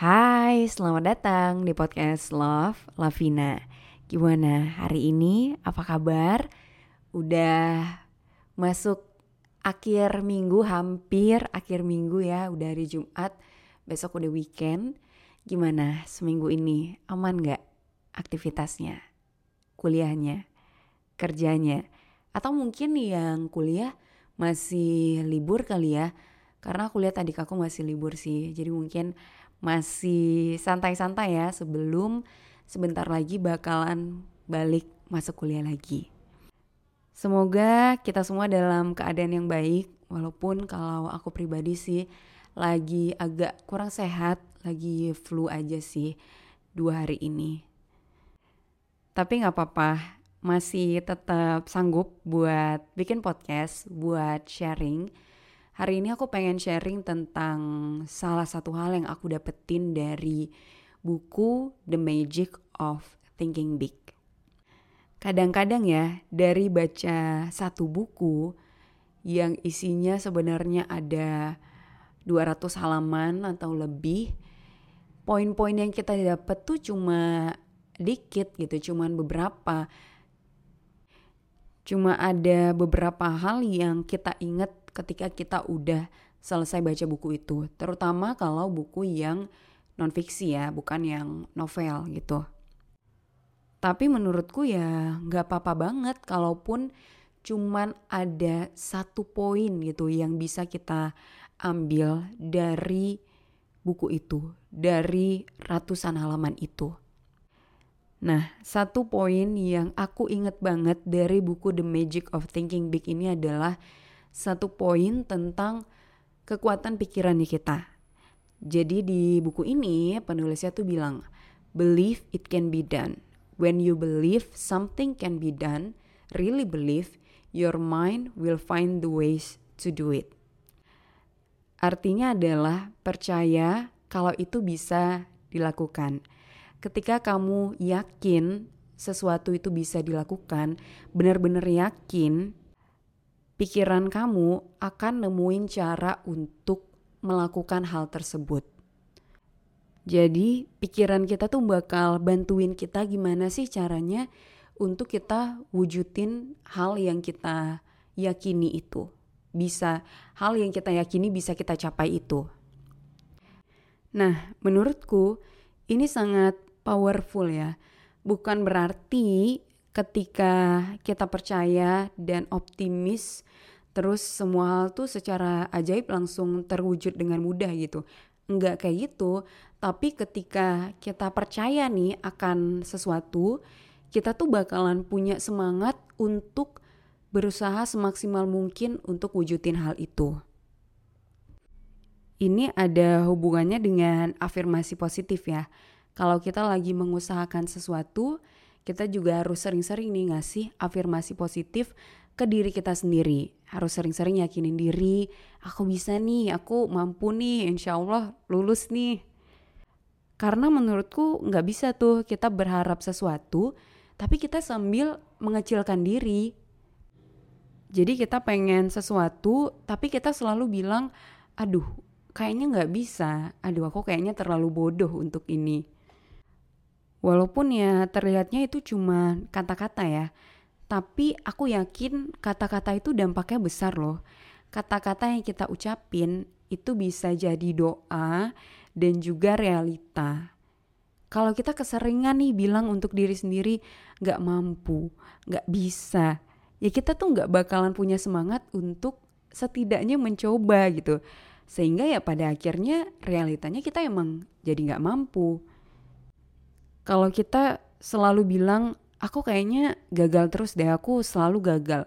Hai, selamat datang di podcast Love Lavina. Gimana hari ini? Apa kabar? Udah masuk akhir minggu, hampir akhir minggu ya, udah hari Jumat. Besok udah weekend. Gimana seminggu ini? Aman gak aktivitasnya? Kuliahnya? Kerjanya? Atau mungkin yang kuliah masih libur kali ya? Karena aku lihat adik aku masih libur sih. Jadi mungkin masih santai-santai ya sebelum sebentar lagi bakalan balik masuk kuliah lagi. Semoga kita semua dalam keadaan yang baik walaupun kalau aku pribadi sih lagi agak kurang sehat, lagi flu aja sih dua hari ini. Tapi nggak apa-apa, masih tetap sanggup buat bikin podcast, buat sharing Hari ini aku pengen sharing tentang salah satu hal yang aku dapetin dari buku The Magic of Thinking Big. Kadang-kadang ya, dari baca satu buku yang isinya sebenarnya ada 200 halaman atau lebih, poin-poin yang kita dapat tuh cuma dikit gitu, cuman beberapa Cuma ada beberapa hal yang kita ingat ketika kita udah selesai baca buku itu. Terutama kalau buku yang non fiksi ya, bukan yang novel gitu. Tapi menurutku ya nggak apa-apa banget kalaupun cuman ada satu poin gitu yang bisa kita ambil dari buku itu, dari ratusan halaman itu. Nah, satu poin yang aku inget banget dari buku The Magic of Thinking Big ini adalah satu poin tentang kekuatan pikirannya kita. Jadi di buku ini penulisnya tuh bilang, believe it can be done. When you believe something can be done, really believe, your mind will find the ways to do it. Artinya adalah percaya kalau itu bisa dilakukan ketika kamu yakin sesuatu itu bisa dilakukan, benar-benar yakin, pikiran kamu akan nemuin cara untuk melakukan hal tersebut. Jadi, pikiran kita tuh bakal bantuin kita gimana sih caranya untuk kita wujudin hal yang kita yakini itu. Bisa, hal yang kita yakini bisa kita capai itu. Nah, menurutku ini sangat powerful ya. Bukan berarti ketika kita percaya dan optimis terus semua hal tuh secara ajaib langsung terwujud dengan mudah gitu. Enggak kayak gitu, tapi ketika kita percaya nih akan sesuatu, kita tuh bakalan punya semangat untuk berusaha semaksimal mungkin untuk wujudin hal itu. Ini ada hubungannya dengan afirmasi positif ya. Kalau kita lagi mengusahakan sesuatu, kita juga harus sering-sering nih ngasih afirmasi positif ke diri kita sendiri. Harus sering-sering yakinin diri, aku bisa nih, aku mampu nih, insya Allah lulus nih. Karena menurutku nggak bisa tuh kita berharap sesuatu, tapi kita sambil mengecilkan diri. Jadi kita pengen sesuatu, tapi kita selalu bilang, aduh kayaknya nggak bisa, aduh aku kayaknya terlalu bodoh untuk ini. Walaupun ya terlihatnya itu cuma kata-kata ya, tapi aku yakin kata-kata itu dampaknya besar loh. Kata-kata yang kita ucapin itu bisa jadi doa dan juga realita. Kalau kita keseringan nih bilang untuk diri sendiri gak mampu, gak bisa, ya kita tuh gak bakalan punya semangat untuk setidaknya mencoba gitu. Sehingga ya pada akhirnya realitanya kita emang jadi gak mampu kalau kita selalu bilang aku kayaknya gagal terus deh aku selalu gagal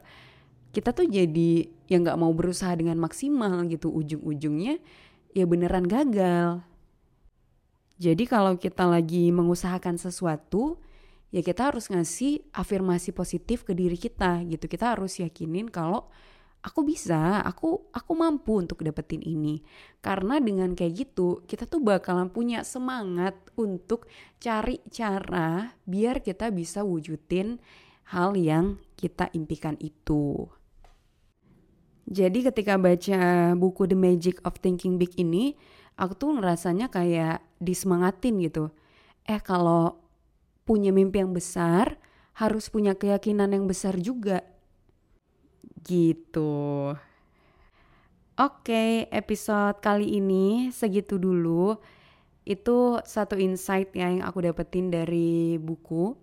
kita tuh jadi yang nggak mau berusaha dengan maksimal gitu ujung-ujungnya ya beneran gagal. Jadi kalau kita lagi mengusahakan sesuatu, ya kita harus ngasih afirmasi positif ke diri kita gitu. Kita harus yakinin kalau aku bisa, aku aku mampu untuk dapetin ini. Karena dengan kayak gitu, kita tuh bakalan punya semangat untuk cari cara biar kita bisa wujudin hal yang kita impikan itu. Jadi ketika baca buku The Magic of Thinking Big ini, aku tuh ngerasanya kayak disemangatin gitu. Eh kalau punya mimpi yang besar, harus punya keyakinan yang besar juga. Gitu. Oke, episode kali ini segitu dulu. Itu satu insight ya yang aku dapetin dari buku.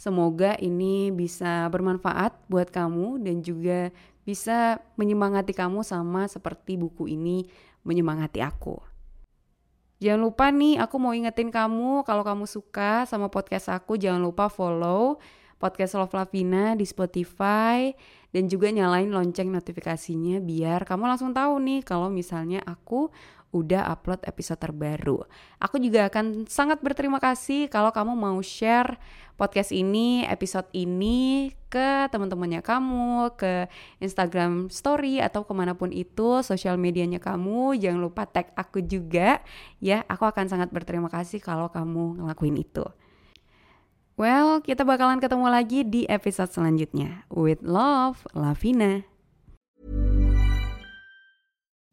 Semoga ini bisa bermanfaat buat kamu dan juga bisa menyemangati kamu sama seperti buku ini menyemangati aku. Jangan lupa nih, aku mau ingetin kamu kalau kamu suka sama podcast aku, jangan lupa follow podcast Love Lavina di Spotify dan juga nyalain lonceng notifikasinya biar kamu langsung tahu nih kalau misalnya aku udah upload episode terbaru. Aku juga akan sangat berterima kasih kalau kamu mau share podcast ini, episode ini ke teman-temannya kamu, ke Instagram story atau ke mana pun itu, sosial medianya kamu. Jangan lupa tag aku juga ya, aku akan sangat berterima kasih kalau kamu ngelakuin itu. Well, kita bakalan ketemu lagi di episode selanjutnya. With love, Lavina.